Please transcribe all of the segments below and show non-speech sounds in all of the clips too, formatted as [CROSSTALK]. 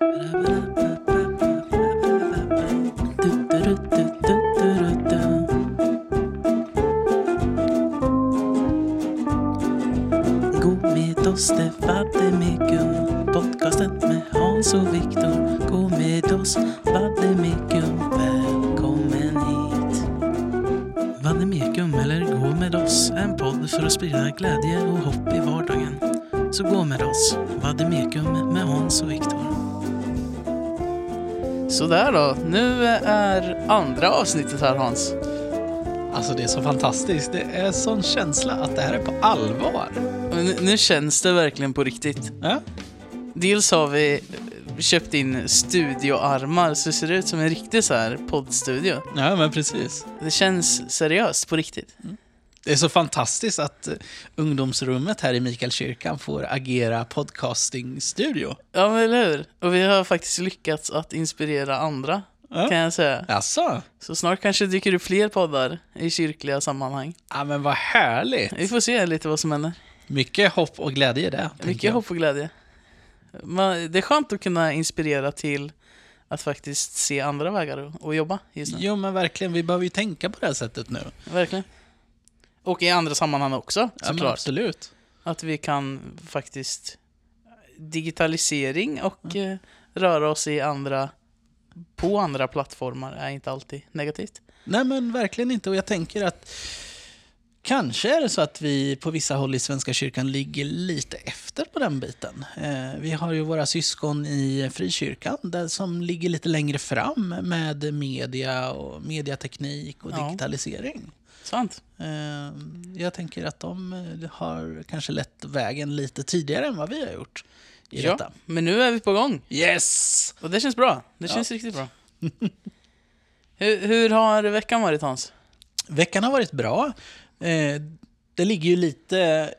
Gå med oss, det Vademecum Podcasten med Hans och Viktor. Gå med oss, Vademecum Välkommen hit. Vademecum, eller Gå med oss, en podd för att sprida glädje och hopp i vardagen. Så gå med oss, Vademecum Sådär då, nu är andra avsnittet här Hans. Alltså det är så fantastiskt. Det är sån känsla att det här är på allvar. Nu, nu känns det verkligen på riktigt. Ja, Dels har vi köpt in studioarmar så det ser ut som en riktig så här poddstudio. ja men precis. Det känns seriöst på riktigt. Det är så fantastiskt att eh, ungdomsrummet här i Mikaelkyrkan får agera podcastingstudio. Ja, men eller hur? Och vi har faktiskt lyckats att inspirera andra, Ja. kan jag säga. Jaså? Så snart kanske dyker upp fler poddar i kyrkliga sammanhang. Ja men vad härligt. Vi får se lite vad som händer. Mycket hopp och glädje i det. Mycket jag. hopp och glädje. Men det är skönt att kunna inspirera till att faktiskt se andra vägar och jobba just nu. Jo men verkligen, vi behöver ju tänka på det här sättet nu. Verkligen. Och i andra sammanhang också, Ja, såklart. absolut. Att vi kan faktiskt digitalisering och eh, röra oss i andra på andra plattformar är inte alltid negativt. Nej men verkligen inte. Och jag tänker att kanske är det så att vi på vissa håll i Svenska kyrkan ligger lite efter på den biten. Eh, vi har ju våra syskon i frikyrkan där som ligger lite längre fram med media och mediateknik och Ja. digitalisering. Sant. Eh, jag tänker att de eh, har kanske lett vägen lite tidigare än vad vi har gjort i Ja, detta. men nu är vi på gång. Yes! Och det känns bra. Det Ja. känns riktigt bra. [LAUGHS] hur, hur har veckan varit Hans? Veckan har varit bra. Eh, det ligger ju lite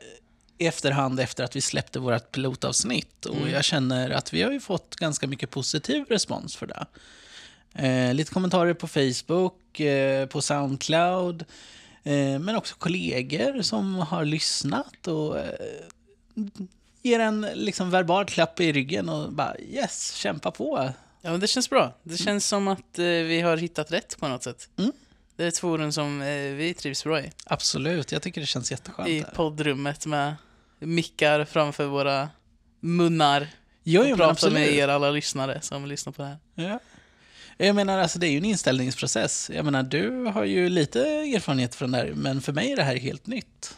i efterhand efter att vi släppte vårt pilotavsnitt. Och Mm. jag känner att vi har ju fått ganska mycket positiv respons för det. Eh, lite kommentarer på Facebook, eh, på Soundcloud, men också kollegor som har lyssnat och eh, ger en liksom verbal klapp i ryggen och bara yes, kämpa på. Ja, men det känns bra. Det känns som att eh, vi har hittat rätt på något sätt. Mm. Det är ett forum som eh, vi trivs bra i. Absolut, jag tycker det känns jätteskönt. I poddrummet med mickar framför våra munnar. Jo, och jo, men prata med er alla lyssnare som lyssnar på det här. Ja. Jag menar, alltså det är ju en inställningsprocess. Jag menar, du har ju lite erfarenhet från det här, men för mig är det här helt nytt.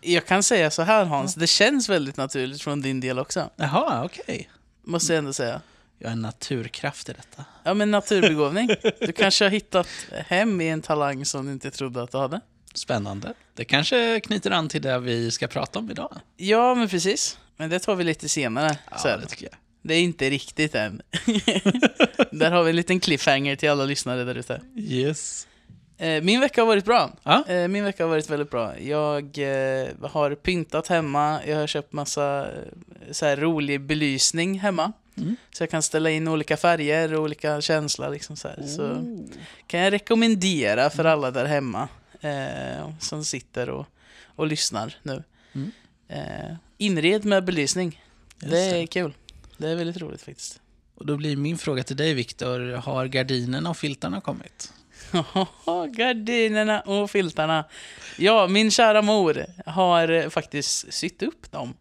Jag kan säga så här Hans, det känns väldigt naturligt från din del också. Jaha, okej. Måste jag ändå säga. Jag är en naturkraft i detta. Ja men naturbegåvning. Du kanske har hittat hem i en talang som du inte trodde att du hade. Spännande. Det kanske knyter an till det vi ska prata om idag. Ja men precis. Men det tar vi lite senare. Ja, här. det tycker jag. Det är inte riktigt än. [LAUGHS] där har vi en liten cliffhanger till alla lyssnare där ute. Yes. Eh, Min vecka har varit bra. Ja. Eh, Min vecka har varit väldigt bra. Jag eh, har pyntat hemma, jag har köpt massa så här rolig belysning hemma. Mm. Så jag kan ställa in olika färger och olika känslor. Liksom så. Så Oh. kan jag rekommendera för alla där hemma eh, som sitter och, och lyssnar nu. Mm. Eh, inred med belysning. Just det är kul. Det är väldigt roligt faktiskt. Och då blir min fråga till dig, Viktor. Har gardinerna och filtarna kommit? [LAUGHS] Gardinerna och filtarna. Ja, min kära mor har eh, faktiskt sytt upp dem.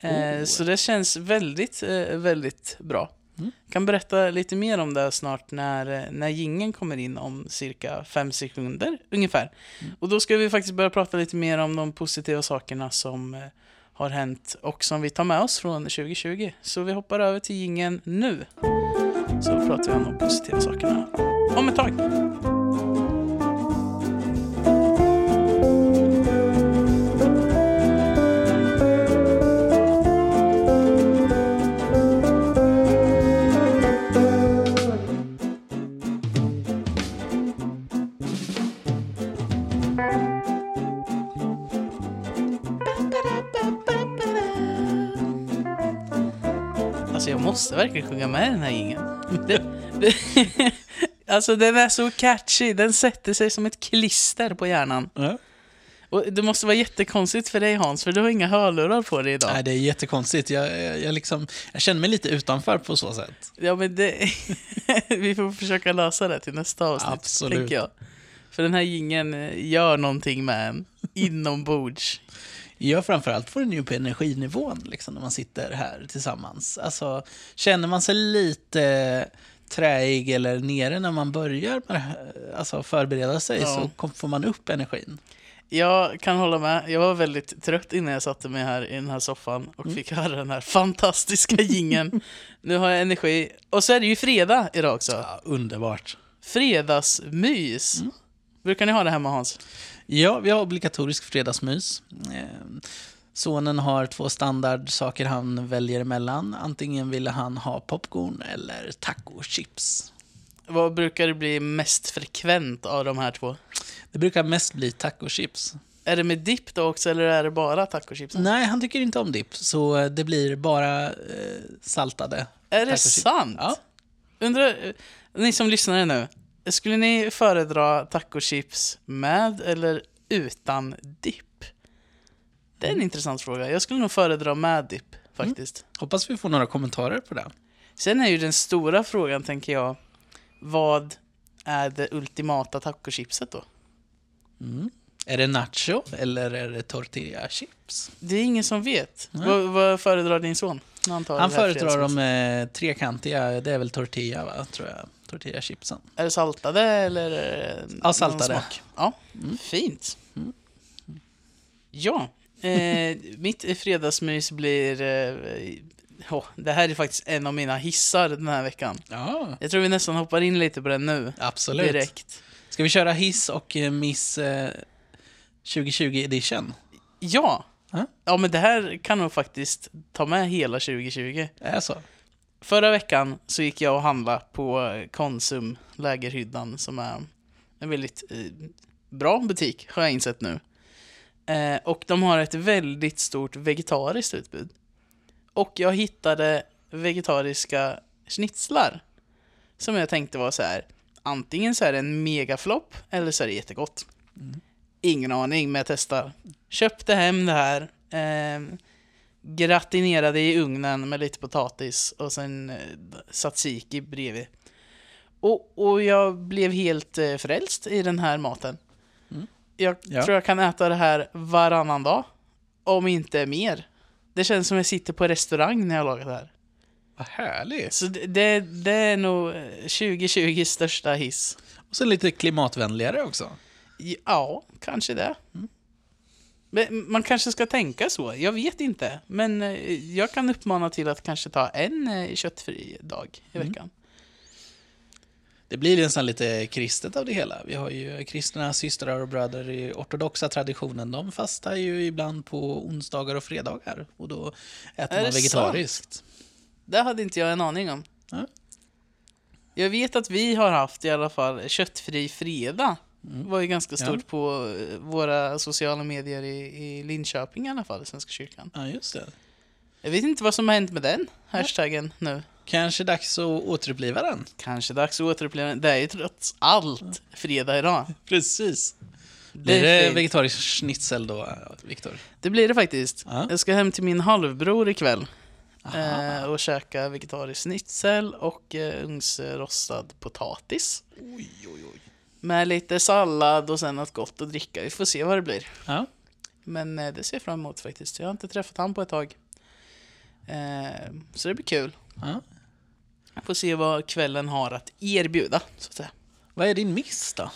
Eh, Oh. Så det känns väldigt, eh, väldigt bra. Mm. Kan berätta lite mer om det snart när, när gingen kommer in om cirka fem sekunder ungefär. Mm. Och då ska vi faktiskt börja prata lite mer om de positiva sakerna som har hänt och som vi tar med oss från 2020. Så vi hoppar över till gingen nu. Så pratar vi om de positiva sakerna om ett tag. Måste verkligen sjunga med den här det, [LAUGHS] alltså den är så catchy, den sätter sig som ett klister på hjärnan. Ja. Och det måste vara jättekonstigt för dig Hans, för du har inga hörlurar på dig idag. Nej, det är jättekonstigt. Jag, jag, jag, liksom, jag känner mig lite utanför på så sätt. Ja, men det... [LAUGHS] vi får försöka lösa det till nästa avsnitt, Absolut. tänker jag. För den här gingen gör någonting med en [LAUGHS] inombords. Ja, framförallt får den ju upp energinivån liksom, när man sitter här tillsammans. Alltså, känner man sig lite träig eller nere när man börjar alltså förbereda sig Ja. så får man upp energin. Jag kan hålla med. Jag var väldigt trött innan jag satte mig här i den här soffan och fick höra den här fantastiska gingen. nu har jag energi. Och så är det ju fredag idag också. Ja, underbart. Fredagsmys. Brukar ni ha det hemma Hans? Ja, vi har obligatorisk fredagsmys. Eh, Sonen har två standardsaker han väljer emellan. Antingen ville han ha popcorn eller tacochips. Vad brukar det bli mest frekvent av de här två? Det brukar mest bli tacochips. Är det med dipp då också eller är det bara tacochips? Nej, han tycker inte om dipp, så det blir bara eh, saltade. Är det tacochips. sant? Ja. Undrar, eh, ni som lyssnar nu, skulle ni föredra tacochips med eller utan dipp? Det är en intressant fråga. Jag skulle nog föredra med dipp, faktiskt. Hoppas vi får några kommentarer på det. Sen är ju den stora frågan, tänker jag, vad är det ultimata tacochipset då? Mm. Är det nacho eller är det tortillachips? Det är ingen som vet. Nej. Vad, föredrar din son? Han, föredrar de eh, trekantiga, det är väl tortilla va, tror jag. Tortillachipsen. Är det saltade eller? det Ja, saltade. Ja, fint. Ja, eh, mitt fredagsmys blir... Eh, åh, det här är faktiskt en av mina hissar den här veckan. Ja, Jag tror vi nästan hoppar in lite på den nu. absolut. Direkt. Ska vi köra hiss och eh, miss eh, 2020 edition? Ja. Ja. ja, men det här kan nog faktiskt ta med hela 2020. Är så? Förra veckan så gick jag och handlade på Konsum Lägerhyddan som är en väldigt eh, bra butik har jag insett nu. Eh, och de har ett väldigt stort vegetariskt utbud. Och jag hittade vegetariska schnitzlar. Som jag tänkte var så här. Antingen så är det en megaflopp eller så är det jättegott. Ingen aning, men jag testar. Köpte hem det här. Eh, gratinerade i ugnen med lite potatis och sen eh, tzatziki bredvid. Och, och jag blev helt eh, frälst i den här maten. Mm. Jag Ja. tror jag kan äta det här varannan dag. Om inte mer. Det känns som jag sitter på restaurang när jag lagar det här. Vad härligt. Så det, det, det är nog eh, 2020 största hiss. Och så lite klimatvänligare också. Ja, kanske det. Men man kanske ska tänka så, jag vet inte. Men eh, jag kan uppmana till att kanske ta en eh, köttfri dag i Mm. veckan. Det blir nästan lite kristet av det hela. Vi har ju kristna systrar och bröder i ortodoxa traditionen. De fastar ju ibland på onsdagar och fredagar. Och då äter Är man vegetariskt. Det hade inte jag en aning om. Ja. Jag vet att vi har haft i alla fall köttfri fredag. Mm. var ju ganska Ja. stort på eh, våra sociala medier i, i Linköping i alla fall, Svenska kyrkan. Ja, just det. Jag vet inte vad som har hänt med den hashtaggen nu. Kanske dags att återuppliva den. Kanske dags att återuppleva den. Det är ju trots allt fredag idag. [LAUGHS] Precis. Det Blir det fint. vegetarisk schnitzel då, Viktor? Det blir det faktiskt. Ja. Jag ska hem till min halvbror ikväll eh, och käka vegetarisk schnitzel och eh, ugnsrostad potatis. Oj, oj, oj. Med lite sallad och sen något gott att dricka. Vi får se vad det blir. Ja. Men eh, det ser jag fram emot faktiskt. Jag har inte träffat han på ett tag. Eh, så det blir kul. Ja. Får se vad kvällen har att erbjuda, så att säga. Vad är din miss då?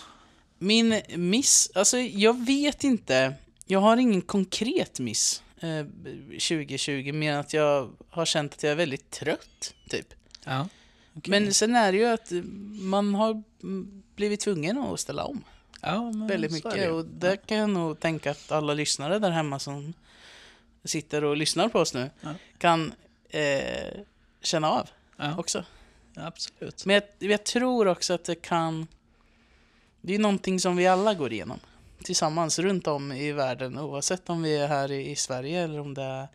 Min miss, alltså jag vet inte. Jag har ingen konkret miss eh, 2020, mer än att jag har känt att jag är väldigt trött, typ. Ja. Men sen är det ju att eh, man har mm, blivit tvungen att ställa om ja, väldigt mycket. Och där kan jag nog tänka att alla lyssnare där hemma som sitter och lyssnar på oss nu Ja. kan eh, känna av Ja, också. absolut. Men jag, jag tror också att det kan... Det är någonting som vi alla går igenom tillsammans runt om i världen oavsett om vi är här i, i Sverige eller om det är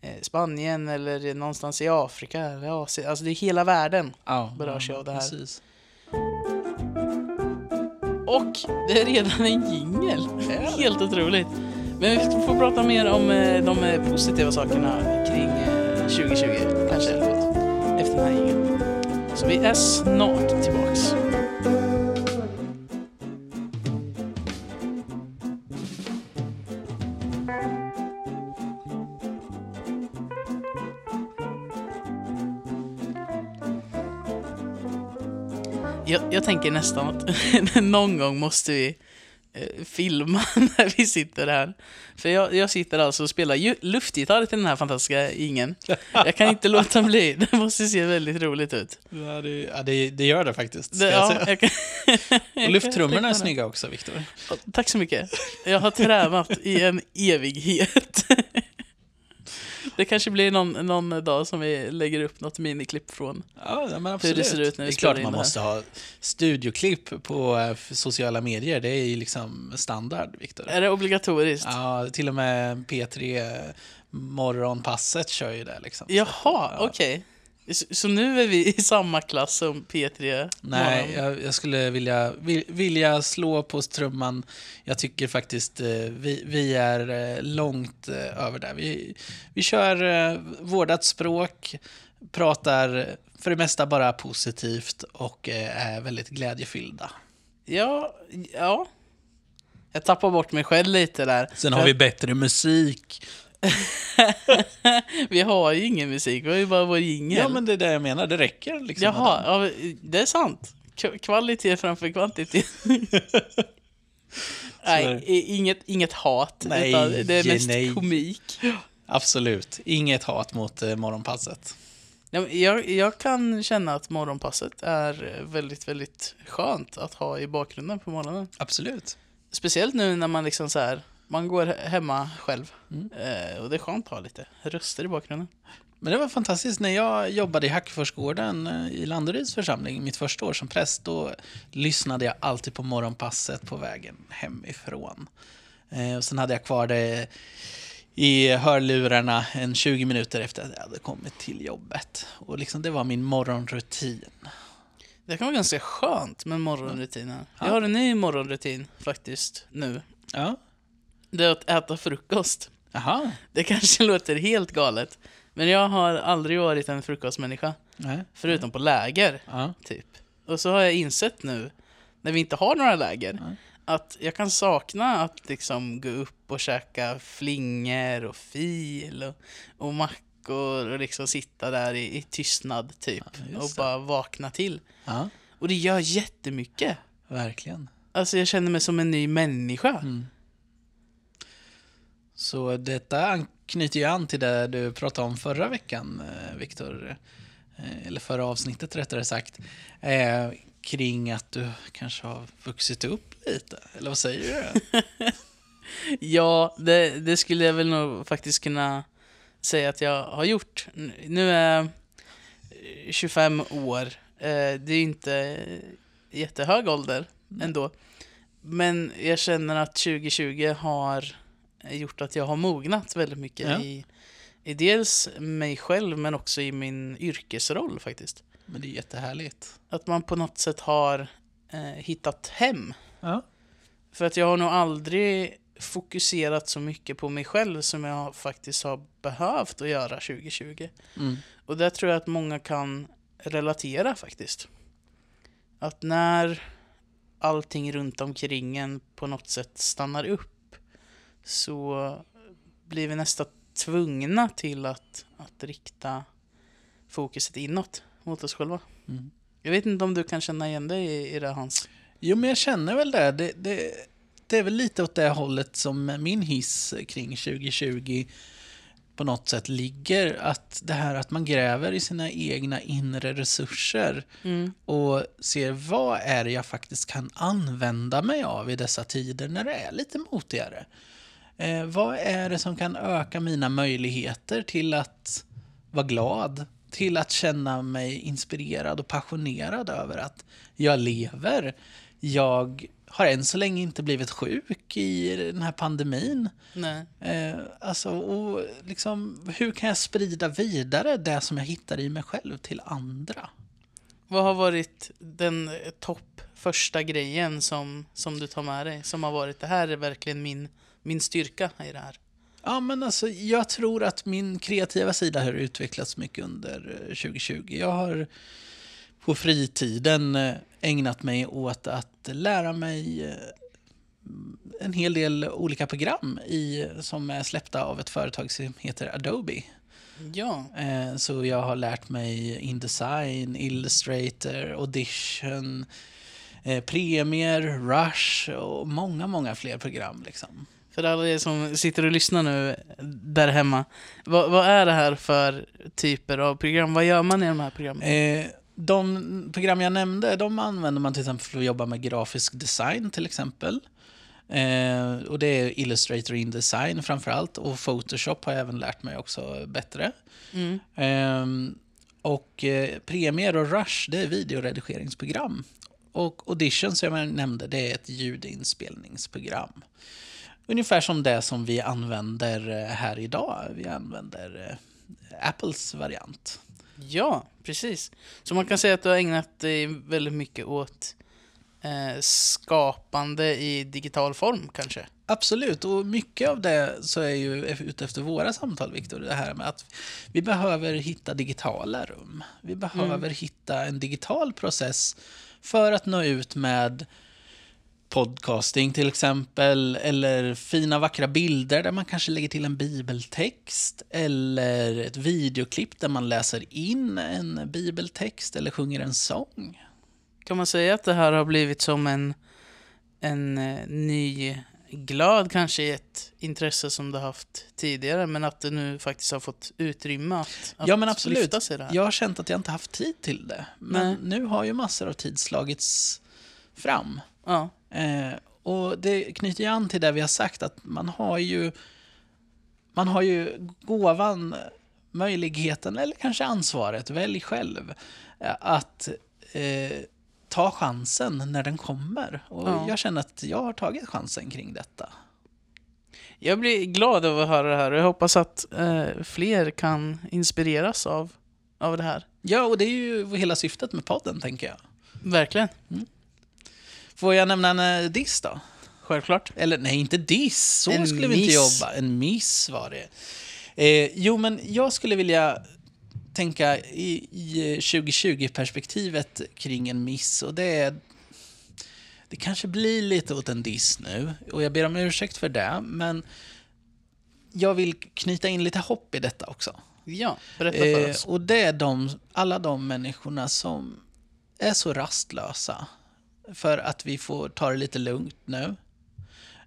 eh, Spanien eller någonstans i Afrika eller Asien. Alltså det är hela världen. Ja, berörs jag av det här. Precis. Och det är redan en jingel. Helt otroligt. Men vi får prata mer om eh, de eh, positiva sakerna kring eh, 2020, kanske. Efter den här jingeln. Så vi är snart Jag, tänker nästan att [LAUGHS] någon gång måste vi eh, filma [LAUGHS] när vi sitter här. För jag, jag sitter alltså och spelar luftgitarr till den här fantastiska ingen. Jag kan inte låta bli, [LAUGHS] det måste se väldigt roligt ut. Ja, det, ja, det, det gör det faktiskt. Det, jag ja, jag kan, Och lufttrummorna är snygga också, Viktor. Tack så mycket. Jag har tränat i en evighet. Det kanske blir någon, någon dag som vi lägger upp något miniklipp från. Ja, men Hur det ser ut när vi det är klart in man det här. måste ha studioklipp på eh, sociala medier. Det är ju liksom standard, Viktor. Är det obligatoriskt? Ja, till och med P3 Morgonpasset kör ju det liksom. Jaha, Ja. okej. Så, så nu är vi i [LAUGHS] samma klass som P3? Nej, jag, jag skulle vilja, vil- vilja slå på trumman. Jag tycker faktiskt eh, vi, vi är eh, långt eh, över där. Vi, vi kör vårdat språk, pratar för det mesta bara positivt och är väldigt glädjefyllda. Ja, ja. Jag tappar bort mig själv lite där. Sen har vi bättre musik. [LAUGHS] [LAUGHS] Vi har ju ingen musik, vi har ju bara vår jingel. Ja, men det är det jag menar. Det räcker liksom. Jaha, ja, det är sant. K- kvalitet framför kvantitet. [LAUGHS] Nej, inget, inget hat. Nej, utan det är mest nej. komik. Absolut. Inget hat mot eh, morgonpasset. Jag, jag kan känna att morgonpasset är väldigt, väldigt skönt att ha i bakgrunden på morgonen. Absolut. Speciellt nu när man liksom så här, man går he- hemma själv. Mm. Eh, och det är skönt att ha lite röster i bakgrunden. Men det var fantastiskt. När jag jobbade i Hackforsgården eh, i Landeryds församling, mitt första år som präst, då lyssnade jag alltid på morgonpasset på vägen hemifrån. Eh, och sen hade jag kvar det i hörlurarna en 20 minuter efter att jag hade kommit till jobbet. Och liksom det var min morgonrutin. Det kan vara ganska skönt med morgonrutiner. Ja. Jag har en ny morgonrutin faktiskt nu. Ja, Det är att äta frukost. jaha. Det kanske [LAUGHS] låter helt galet. Men jag har aldrig varit en frukostmänniska. Nej. Förutom på läger, Ja. typ. Och så har jag insett nu, när vi inte har några läger, Ja. att jag kan sakna att liksom gå upp och käka flingor och fil och, och mackor och liksom sitta där i, i tystnad, typ. Ja, och bara vakna till. ja, Och det gör jättemycket. verkligen. Alltså jag känner mig som en ny människa. Mm. Så detta anknyter ju an till det du pratade om förra veckan, eh, Viktor. Eh, Eller förra avsnittet rättare sagt. Eh, kring att du kanske har vuxit upp lite. Eller vad säger du? [LAUGHS] Ja, det, det skulle jag väl nog faktiskt kunna säga att jag har gjort. Nu är jag eh, 25 år. Det är inte jättehög ålder ändå. Men jag känner att 2020 har gjort att jag har mognat väldigt mycket Ja. i, i dels mig själv men också i min yrkesroll faktiskt. Men det är jättehärligt. Att man på något sätt har eh, hittat hem. Ja. För att jag har nog aldrig fokuserat så mycket på mig själv som jag faktiskt har behövt att göra 2020. Mm. Och där tror jag att många kan relatera faktiskt. Att när allting runt omkring en på något sätt stannar upp så blir vi nästan tvungna till att, att rikta fokuset inåt mot oss själva. Mm. Jag vet inte om du kan känna igen dig i, i det Hans? Jo, men jag känner väl det. Det, det. det är väl lite åt det hållet som min hiss kring 2020 på något sätt ligger. Att det här att man gräver i sina egna inre resurser Mm. och ser vad är det jag faktiskt kan använda mig av i dessa tider när det är lite motigare. Eh, vad är det som kan öka mina möjligheter till att vara glad, till att känna mig inspirerad och passionerad över att jag lever. Jag har än så länge inte blivit sjuk i den här pandemin. Nej. Eh, alltså, och liksom, hur kan jag sprida vidare det som jag hittar i mig själv till andra? Vad har varit den eh, topp första grejen som, som du tar med dig? Som har varit, det här är verkligen min, min styrka i det här. Ja, men alltså, jag tror att min kreativa sida har utvecklats mycket under eh, 2020. Jag har på fritiden eh, ägnat mig åt att lära mig eh, en hel del olika program i, som är släppta av ett företag som heter Adobe. Ja, Eh, Så jag har lärt mig Indesign, Illustrator, Audition, eh, Premiere, Rush och många, många fler program. Liksom. För alla er som sitter och lyssnar nu där hemma. Vad, vad är det här för typer av program? Vad gör man i de här programmen? Eh, De program jag nämnde, de använder man till exempel för att jobba med grafisk design till exempel. Eh, och det är Illustrator InDesign framför allt. Och Photoshop har jag även lärt mig också bättre. Mm. Ehm, och eh, Premiere och Rush, det är videoredigeringsprogram. Och Audition, som jag nämnde, det är ett ljudinspelningsprogram. Ungefär som det som vi använder eh, här idag. Vi använder eh, Apples variant. Ja, precis. Så man kan säga att du har ägnat dig väldigt mycket åt eh, skapande i digital form kanske? Absolut, och mycket av det så är ju ute efter våra samtal, Viktor. Det här med att vi behöver hitta digitala rum. Vi behöver hitta en digital process för att nå ut med podcasting till exempel, eller fina vackra bilder där man kanske lägger till en bibeltext, eller ett videoklipp där man läser in en bibeltext eller sjunger en sång. Kan man säga att det här har blivit som en, en eh, ny glöd kanske i ett intresse som du haft tidigare, men att du nu faktiskt har fått utrymme att, att Ja, men absolut. lyfta sig där? Jag har känt att jag inte haft tid till det. Men Nej. nu har ju massor av tid slagits fram. Ja. Eh, och det knyter ju an till det vi har sagt, att man har ju, man har ju gåvan, möjligheten eller kanske ansvaret, välj själv, eh, att eh, ta chansen när den kommer. Och Ja. jag känner att jag har tagit chansen kring detta. Jag blir glad över att höra det här och jag hoppas att eh, fler kan inspireras av, av det här. Ja, och det är ju hela syftet med podden, tänker jag. Verkligen. Får jag nämna en eh, diss då? Självklart. Eller nej, inte diss. Så En skulle vi inte miss. jobba. En miss var det. Eh, jo, men jag skulle vilja tänka i, i 2020-perspektivet kring en miss. Och det är... Det kanske blir lite åt en diss nu. Och jag ber om ursäkt för det. Men jag vill knyta in lite hopp i detta också. Ja, berätta för Eh, oss. och det är de, alla de människorna som är så rastlösa för att vi får ta det lite lugnt nu.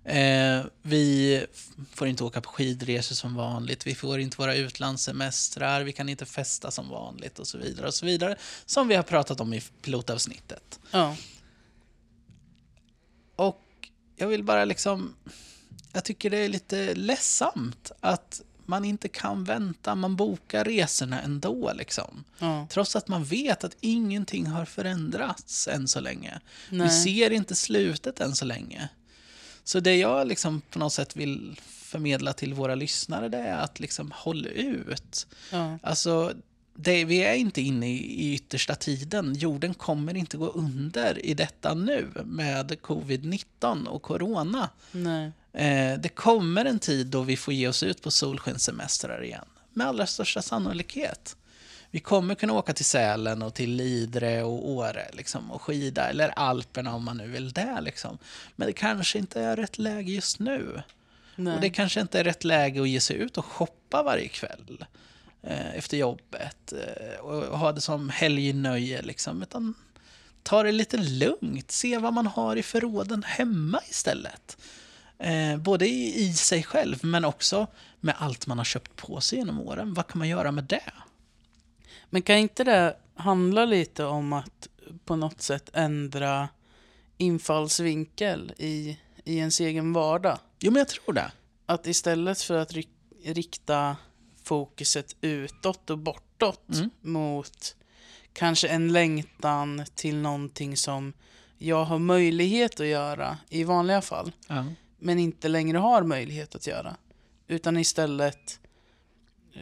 Eh, vi får inte åka på skidresor som vanligt, vi får inte våra utlandssemestrar, vi kan inte festa som vanligt och så vidare. och så vidare Som vi har pratat om i pilotavsnittet. Ja. Och jag vill bara liksom... Jag tycker det är lite ledsamt att man inte kan vänta, man bokar resorna ändå liksom. ja. Trots att man vet att ingenting har förändrats än så länge. Vi Nej. ser inte slutet än så länge. Så det jag liksom på något sätt vill förmedla till våra lyssnare det är att liksom håll ut. Ja. Alltså, det, vi är inte inne i, i yttersta tiden. Jorden kommer inte gå under i detta nu med covid-19 och corona. Eh, det kommer en tid då vi får ge oss ut på solskenssemestrar igen. Med allra största sannolikhet. Vi kommer kunna åka till Sälen och till Lidre och Åre liksom, och skida, eller Alperna om man nu vill det. Liksom. Men det kanske inte är rätt läge just nu. Nej. Och det kanske inte är rätt läge att ge sig ut och shoppa varje kväll efter jobbet eh, och ha det som helgnöje. Liksom, utan ta det lite lugnt, se vad man har i förråden hemma istället. Eh, både i, sig själv, men också med allt man har köpt på sig genom åren. Vad kan man göra med det? Men kan inte det handla lite om att på något sätt ändra infallsvinkel i, i ens egen vardag? Jo, men jag tror det. Att istället för att rik- rikta fokuset utåt och bortåt Mm. mot kanske en längtan till någonting som jag har möjlighet att göra i vanliga fall, Ja. men inte längre har möjlighet att göra. Utan istället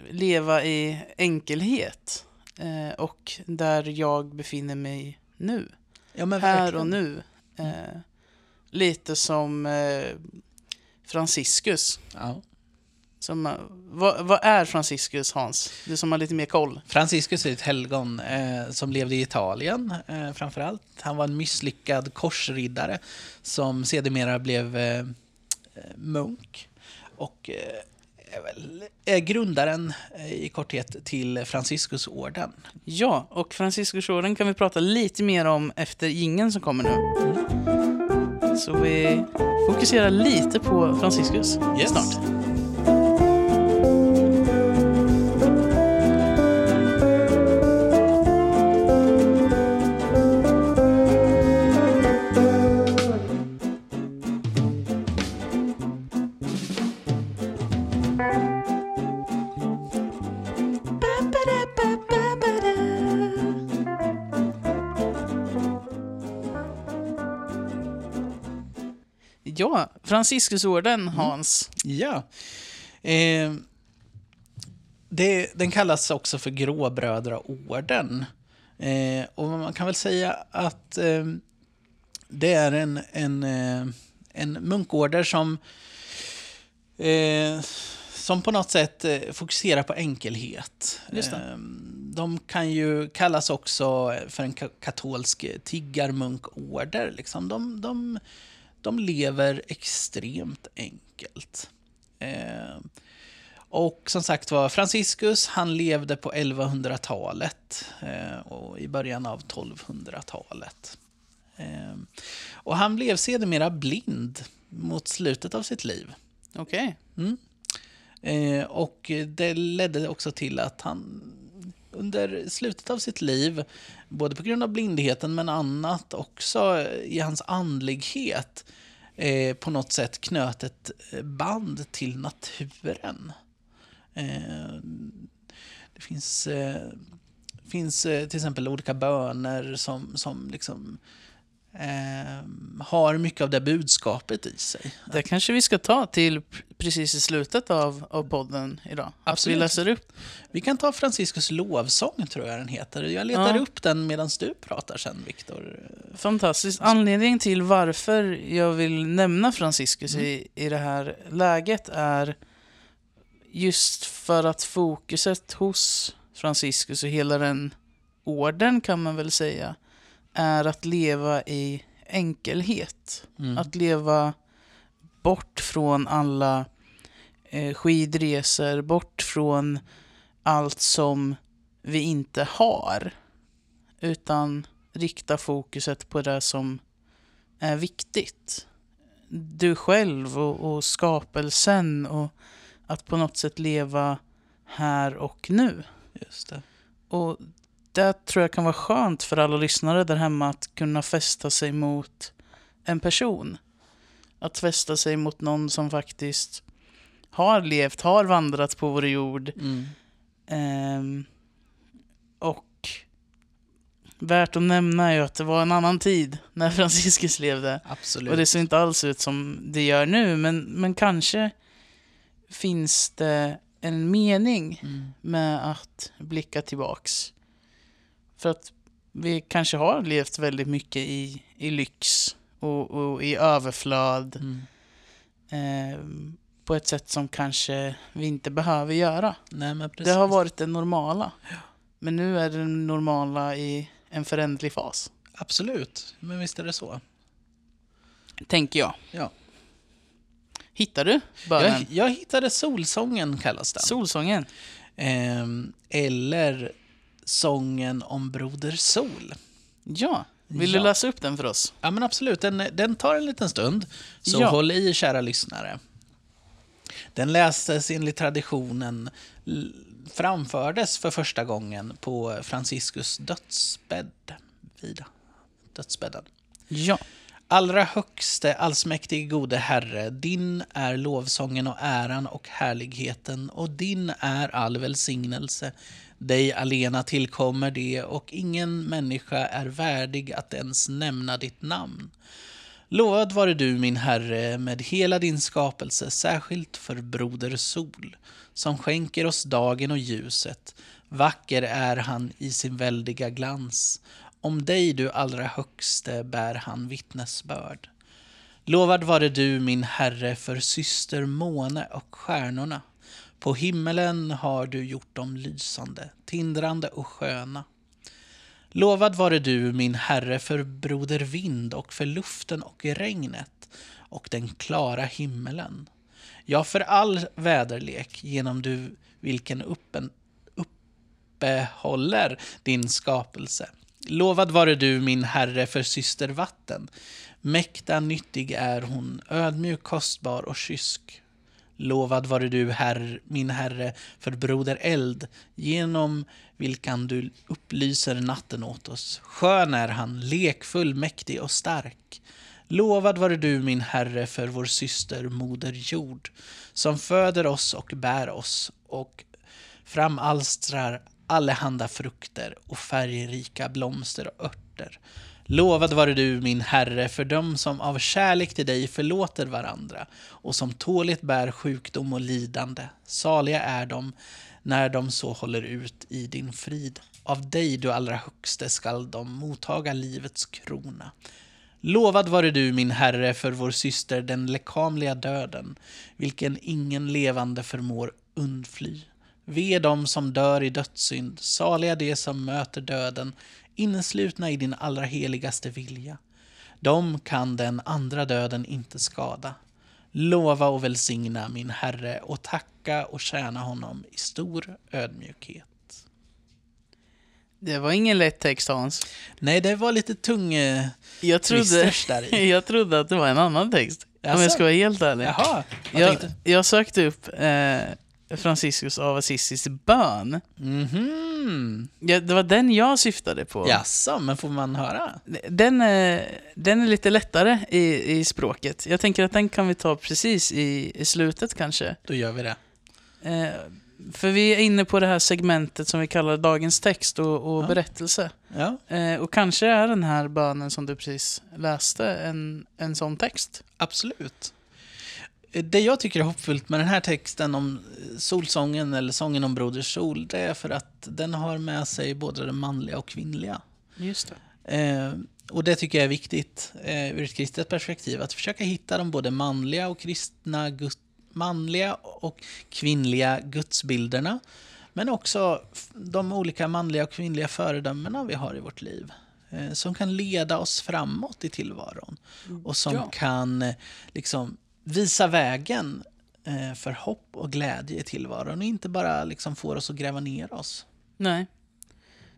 leva i enkelhet. eh, och där jag befinner mig nu. Ja, här verkligen. och nu. Eh, lite som eh, Franciscus. Ja. Som, eh, vad, vad är Franciscus, Hans? Du som har lite mer koll. Franciscus är ett helgon eh, som levde i Italien eh, framförallt. Han var en misslyckad korsriddare som sedermera blev eh, munk. Och eh, är väl är grundaren eh, i korthet till Franciscusorden. Ja, och Franciscusorden kan vi prata lite mer om efter ingen som kommer nu. Så vi fokuserar lite på Franciscus Yes. snart. Franciscusorden, Hans. Ja. Eh, det, den kallas också för Gråbrödraorden. Eh, och man kan väl säga att eh, det är en, en, eh, en munkorder som, eh, som på något sätt eh, fokuserar på enkelhet. Eh, de kan ju kallas också för en ka- katolsk tiggarmunkorder. Liksom. De, de, de lever extremt enkelt. Eh, och som sagt var, Franciscus, han levde på 1100-talet eh, och i början av 1200-talet. Eh, och han blev sedermera blind mot slutet av sitt liv. Okej. Mm. Eh, och det ledde också till att han under slutet av sitt liv, både på grund av blindheten men annat också i hans andlighet, eh, på något sätt knöt ett eh, band till naturen. Eh, det finns, eh, finns eh, till exempel olika böner som, som liksom, eh, har mycket av det budskapet i sig. Det kanske vi ska ta till precis i slutet av, av podden idag. Att vi Absolut. läser upp. Vi kan ta Franciscus lovsång, tror jag den heter. Jag letar Ja. upp den medan du pratar sen, Viktor. Fantastiskt. Anledningen till varför jag vill nämna Franciscus i, i det här läget är just för att fokuset hos Franciscus och hela den orden kan man väl säga är att leva i enkelhet. Mm. Att leva bort från alla eh, skidresor, bort från allt som vi inte har. Utan rikta fokuset på det som är viktigt. Du själv och, och skapelsen och att på något sätt leva här och nu. Just det. Och det tror jag kan vara skönt för alla lyssnare där hemma att kunna fästa sig mot en person. Att fästa sig mot någon som faktiskt har levt, har vandrat på vår jord. Mm. Ehm, och värt att nämna är att det var en annan tid när [LAUGHS] Franciscus levde. Absolut. Och det ser inte alls ut som det gör nu, men, men kanske finns det en mening Mm. med att blicka tillbaks. För att vi kanske har levt väldigt mycket i, i lyx och, och i överflöd Mm. eh, på ett sätt som kanske vi inte behöver göra. Nej. Det har varit det normala. Men nu är det normala i en föränderlig fas. Absolut, men visst är det så. Tänker jag. Ja. Hittar du bönen? Jag, jag hittade Solsången, kallas den. Solsången. Ehm, eller Sången om Broder Sol. Ja. Vill Ja. du läsa upp den för oss? Ja, men absolut. Den, den tar en liten stund. Så Ja. håll i, kära lyssnare. Den lästes enligt traditionen, framfördes för första gången på Franciscus dödsbädd. Vid dödsbädden. Ja. Allra högste, allsmäktige gode Herre, din är lovsången och äran och härligheten och din är all välsignelse. Dig alena tillkommer det och ingen människa är värdig att ens nämna ditt namn. Lovad vare du, min Herre, med hela din skapelse, särskilt för Broder Sol, som skänker oss dagen och ljuset, Vacker är han i sin väldiga glans. Om dig, du allra högste, bär han vittnesbörd. Lovad vare du, min Herre, för syster måne och stjärnorna. På himmelen har du gjort dem lysande, tindrande och sköna. Lovad vare du, min Herre, för broder vind och för luften och regnet och den klara himmelen. Ja, för all väderlek genom du vilken uppen, uppehåller din skapelse. Lovad vare du, min Herre, för syster vatten. Mäkta nyttig är hon, ödmjuk, kostbar och kysk. Lovad vare du, herr, min Herre, för broder eld, genom vilken du upplyser natten åt oss. Skön är han, lekfull, mäktig och stark. Lovad vare du, min Herre, för vår syster moder jord, som föder oss och bär oss och framalstrar allehanda frukter och färgrika blomster och örter. Lovad vare du, min Herre, för dem som av kärlek till dig förlåter varandra och som tåligt bär sjukdom och lidande. Saliga är de när de så håller ut i din frid. Av dig, du allra högste, skall de mottaga livets krona. Lovad vare du, min Herre, för vår syster den lekamliga döden, vilken ingen levande förmår undfly. Ve dem som dör i dödssynd, saliga de som möter döden, inneslutna i din allra heligaste vilja. De kan den andra döden inte skada. Lova och välsigna min Herre och tacka och tjäna honom i stor ödmjukhet. Det var ingen lätt text Hans. Nej, det var lite tung eh, Jag trodde, där i. [LAUGHS] jag trodde att det var en annan text. Om Jaså? jag ska vara helt ärlig. Jaha, Jag, jag sökte upp eh, Franciscus av Assisis bön. Mhm. Ja, det var den jag syftade på. Jaså, men får man höra? Den, eh, den är lite lättare i, i språket. Jag tänker att den kan vi ta precis i, i slutet kanske. Då gör vi det. Eh, för vi är inne på det här segmentet som vi kallar dagens text och, och Ja. berättelse. Ja, Eh, och kanske är den här bönen som du precis läste en, en sån text. absolut. Det jag tycker är hoppfullt med den här texten om solsången eller sången om Broder Sol, det är för att den har med sig både det manliga och kvinnliga. Just det. Eh, och det tycker jag är viktigt eh, ur ett kristet perspektiv, att försöka hitta de både manliga och kristna, gud, manliga och kvinnliga gudsbilderna. Men också de olika manliga och kvinnliga föredömena vi har i vårt liv. Eh, som kan leda oss framåt i tillvaron. Och som Ja. kan eh, liksom visa vägen eh, för hopp och glädje i tillvaron. Och inte bara liksom får oss att gräva ner oss. Nej.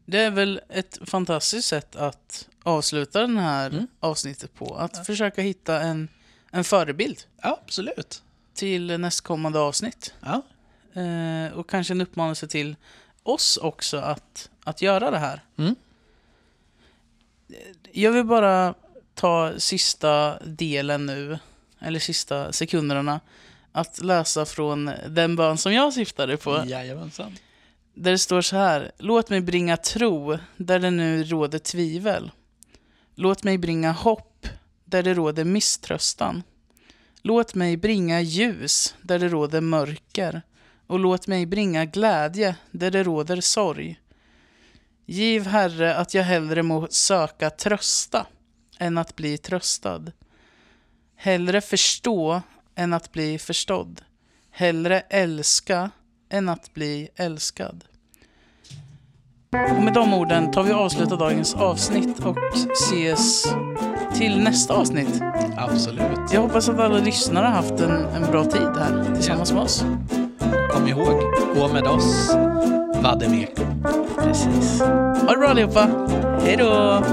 Det är väl ett fantastiskt sätt att avsluta den här Mm. avsnittet på. Att försöka hitta en, en förebild Ja, absolut. till nästkommande avsnitt. Ja, Eh, och kanske en uppmanelse till oss också att, att göra det här. Mm. Jag vill bara ta sista delen nu, eller sista sekunderna, att läsa från den bön som jag syftade på. jajamensan. Där det står så här. Låt mig bringa tro där det nu råder tvivel. Låt mig bringa hopp där det råder misströstan. Låt mig bringa ljus där det råder mörker. Och låt mig bringa glädje där det råder sorg. Giv, Herre, att jag hellre må söka trösta än att bli tröstad. Hellre förstå än att bli förstådd. Hellre älska än att bli älskad. Och med de orden tar vi och avslutar dagens avsnitt och ses till nästa avsnitt. Absolut. Jag hoppas att alla lyssnare har haft en, en bra tid här tillsammans med oss. Kom ihåg, gå med oss. Vademeko. Precis. Ha det bra allihopa. Hej då.